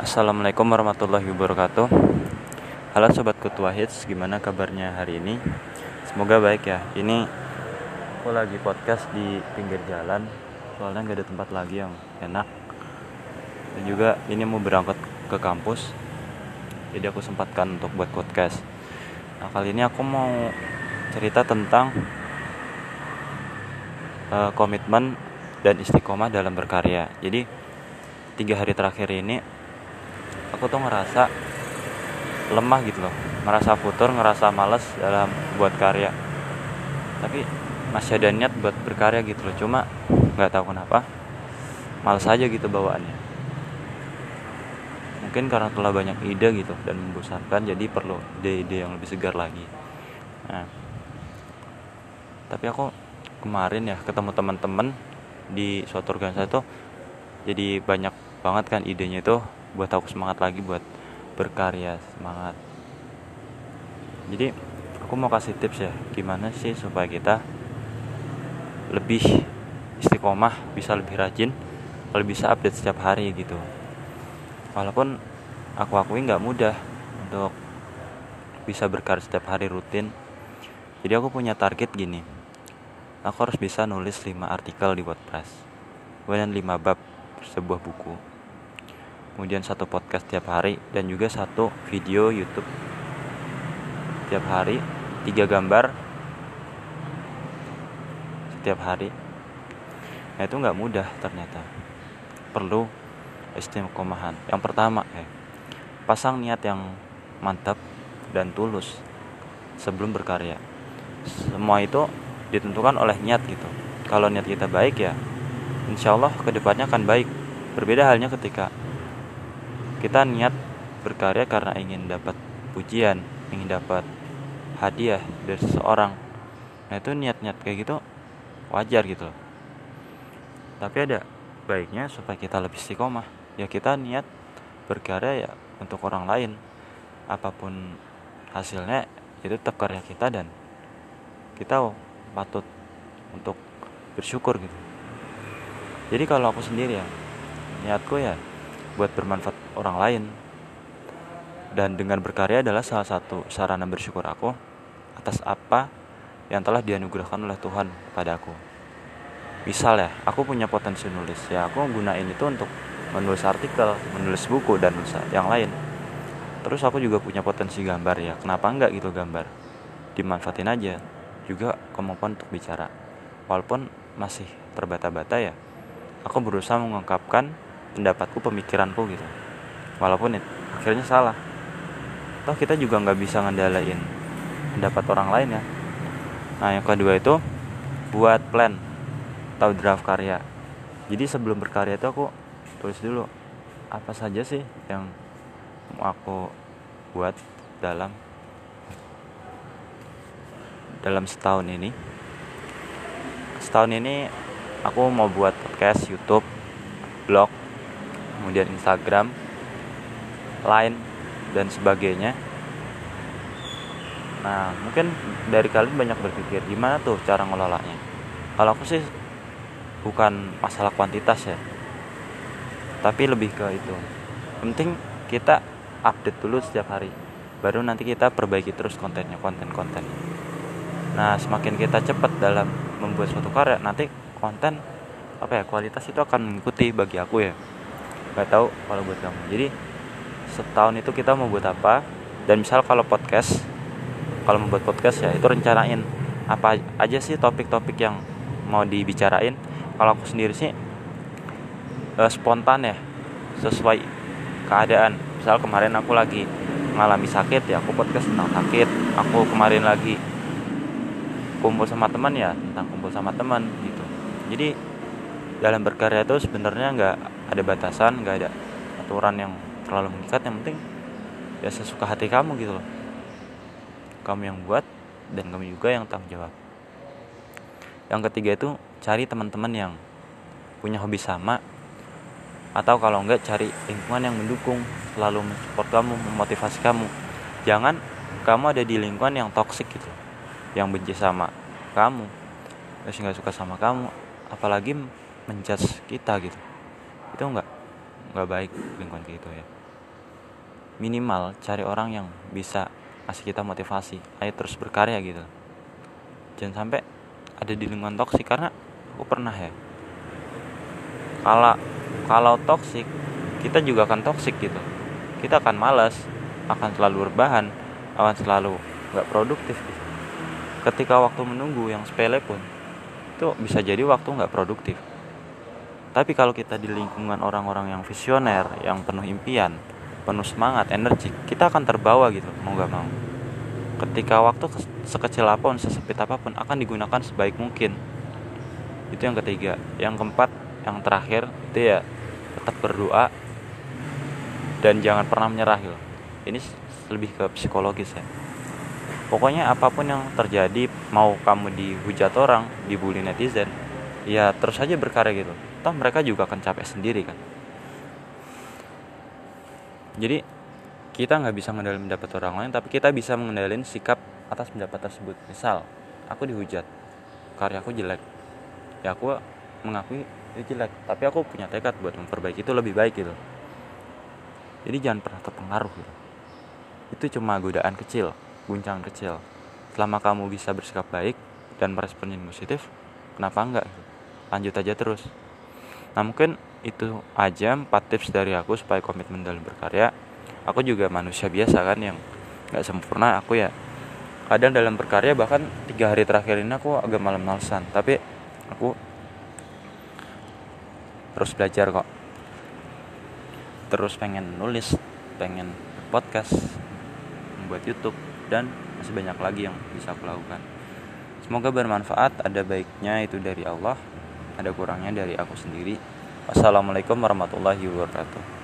Assalamualaikum warahmatullahi wabarakatuh. Halo Sobat Ketua Hits, gimana kabarnya hari ini? Semoga baik ya. Ini aku lagi podcast di pinggir jalan Soalnya gak ada tempat lagi yang enak. Dan juga ini mau berangkat ke kampus Jadi aku sempatkan untuk buat podcast. Nah kali ini aku mau cerita tentang uh, Komitmen dan istiqomah dalam berkarya. Jadi tiga hari terakhir ini aku tuh ngerasa lemah gitu loh. Ngerasa futur ngerasa males dalam buat karya. Tapi masih ada niat buat berkarya gitu loh. Cuma nggak tahu kenapa males aja gitu bawaannya. Mungkin karena telah banyak ide gitu dan membosankan jadi perlu ide-ide yang lebih segar lagi. Nah tapi aku kemarin ya ketemu teman-teman di suatu organisasi tuh jadi banyak banget kan idenya itu buat aku semangat lagi buat berkarya semangat. Jadi aku mau kasih tips ya gimana sih supaya kita lebih istiqomah bisa lebih rajin kalau bisa update setiap hari gitu. Walaupun aku akui nggak mudah untuk bisa berkarya setiap hari rutin. Jadi aku punya target gini aku harus bisa nulis 5 artikel di WordPress. Kemudian 5 bab sebuah buku kemudian satu podcast tiap hari dan juga satu video YouTube. Tiap hari tiga gambar. Setiap hari. Nah itu nggak mudah ternyata. Perlu istiqomahan yang pertama eh, pasang niat yang mantap dan tulus sebelum berkarya. Semua itu ditentukan oleh niat gitu. Kalau niat kita baik ya insya Allah ke depannya akan baik. Berbeda halnya ketika kita niat berkarya karena ingin dapat pujian ingin dapat hadiah dari seseorang. Nah itu niat-niat kayak gitu wajar gitu loh. Tapi ada baiknya supaya kita lebih istiqomah. Ya kita niat berkarya ya untuk orang lain. Apa pun hasilnya itu tetap karya kita dan kita patut untuk bersyukur gitu. Jadi kalau aku sendiri ya niatku ya buat bermanfaat orang lain. Dan dengan berkarya adalah salah satu sarana bersyukur aku atas apa yang telah dianugerahkan oleh Tuhan pada aku. Misal ya aku punya potensi nulis. Ya aku gunain itu untuk menulis artikel menulis buku dan yang lain. Terus aku juga punya potensi gambar ya. Kenapa enggak gitu gambar? Dimanfaatin aja. Juga kemampuan untuk bicara. Walaupun masih terbata-bata ya aku berusaha mengungkapkan pendapatku pemikiranku gitu. Walaupun itu akhirnya salah. Toh kita juga nggak bisa ngendalain pendapat orang lain ya. Nah yang kedua itu buat plan. Atau draft karya. Jadi sebelum berkarya itu aku tulis dulu apa saja sih yang mau aku buat dalam dalam setahun ini. Setahun ini aku mau buat podcast YouTube blog kemudian Instagram, Line dan sebagainya. Nah, mungkin dari kalian banyak berpikir gimana tuh cara ngelolanya. Kalau aku sih bukan masalah kuantitas ya. Tapi lebih ke itu. Penting kita update dulu setiap hari. Baru nanti kita perbaiki terus kontennya, konten-konten. Nah, semakin kita cepat dalam membuat suatu karya, nanti konten apa ya kualitas itu akan mengikuti bagi aku ya nggak tahu kalau buat kamu. Jadi setahun itu kita mau buat apa dan misal kalau podcast kalau membuat podcast ya itu rencanain apa aja sih topik-topik yang mau dibicarain. Kalau aku sendiri sih uh, spontan ya sesuai keadaan. Misal kemarin aku lagi mengalami sakit ya aku podcast tentang sakit. Aku kemarin lagi kumpul sama teman ya tentang kumpul sama teman gitu. Jadi dalam berkarya itu sebenarnya nggak ada batasan nggak ada aturan yang terlalu mengikat. Yang penting ya sesuka hati kamu gitu loh. Kamu yang buat dan kamu juga yang tanggung jawab. Yang ketiga itu cari teman-teman yang punya hobi sama atau kalau enggak cari lingkungan yang mendukung selalu mensupport kamu memotivasi kamu. Jangan kamu ada di lingkungan yang toksik gitu yang benci sama kamu terus nggak suka sama kamu apalagi menjudge kita gitu. itu nggak baik lingkungan kayak gitu ya. Minimal cari orang yang bisa kasih kita motivasi ayo terus berkarya gitu. Jangan sampai ada di lingkungan toksik karena aku pernah ya kalau kalau toksik kita juga akan toksik gitu. Kita akan malas akan selalu berbahan akan selalu nggak produktif gitu. ketika waktu menunggu yang sepele pun itu bisa jadi waktu nggak produktif tapi kalau kita di lingkungan orang-orang yang visioner yang penuh impian penuh semangat energi kita akan terbawa gitu mau gak mau. Ketika waktu sekecil apa pun sesempit apa pun akan digunakan sebaik mungkin. Itu yang ketiga. Yang keempat yang terakhir itu ya tetap berdoa dan jangan pernah menyerah gitu. Ini lebih ke psikologis ya. Pokoknya apa pun yang terjadi mau kamu dihujat orang dibully netizen ya terus aja berkarya gitu. Toh mereka juga akan capek sendiri kan? Jadi kita nggak bisa mengendalikan pendapat orang lain tapi kita bisa mengendalikan sikap atas pendapat tersebut. Misal aku dihujat. Karyaku jelek. Ya aku mengakui itu jelek. Tapi aku punya tekad buat memperbaiki itu lebih baik gitu. Jadi jangan pernah terpengaruh gitu. Itu cuma godaan kecil guncangan kecil. Selama kamu bisa bersikap baik dan meresponnya positif kenapa enggak gitu. Lanjut aja terus. Nah mungkin itu aja empat tips dari aku supaya komitmen dalam berkarya. Aku juga manusia biasa kan yang nggak sempurna. Aku ya kadang dalam berkarya bahkan tiga hari terakhir ini aku agak malam-malasan tapi aku terus belajar kok. Terus pengen nulis pengen podcast membuat YouTube dan masih banyak lagi yang bisa aku lakukan. Semoga bermanfaat. Ada baiknya itu dari Allah ada kurangnya dari aku sendiri. Wassalamualaikum warahmatullahi wabarakatuh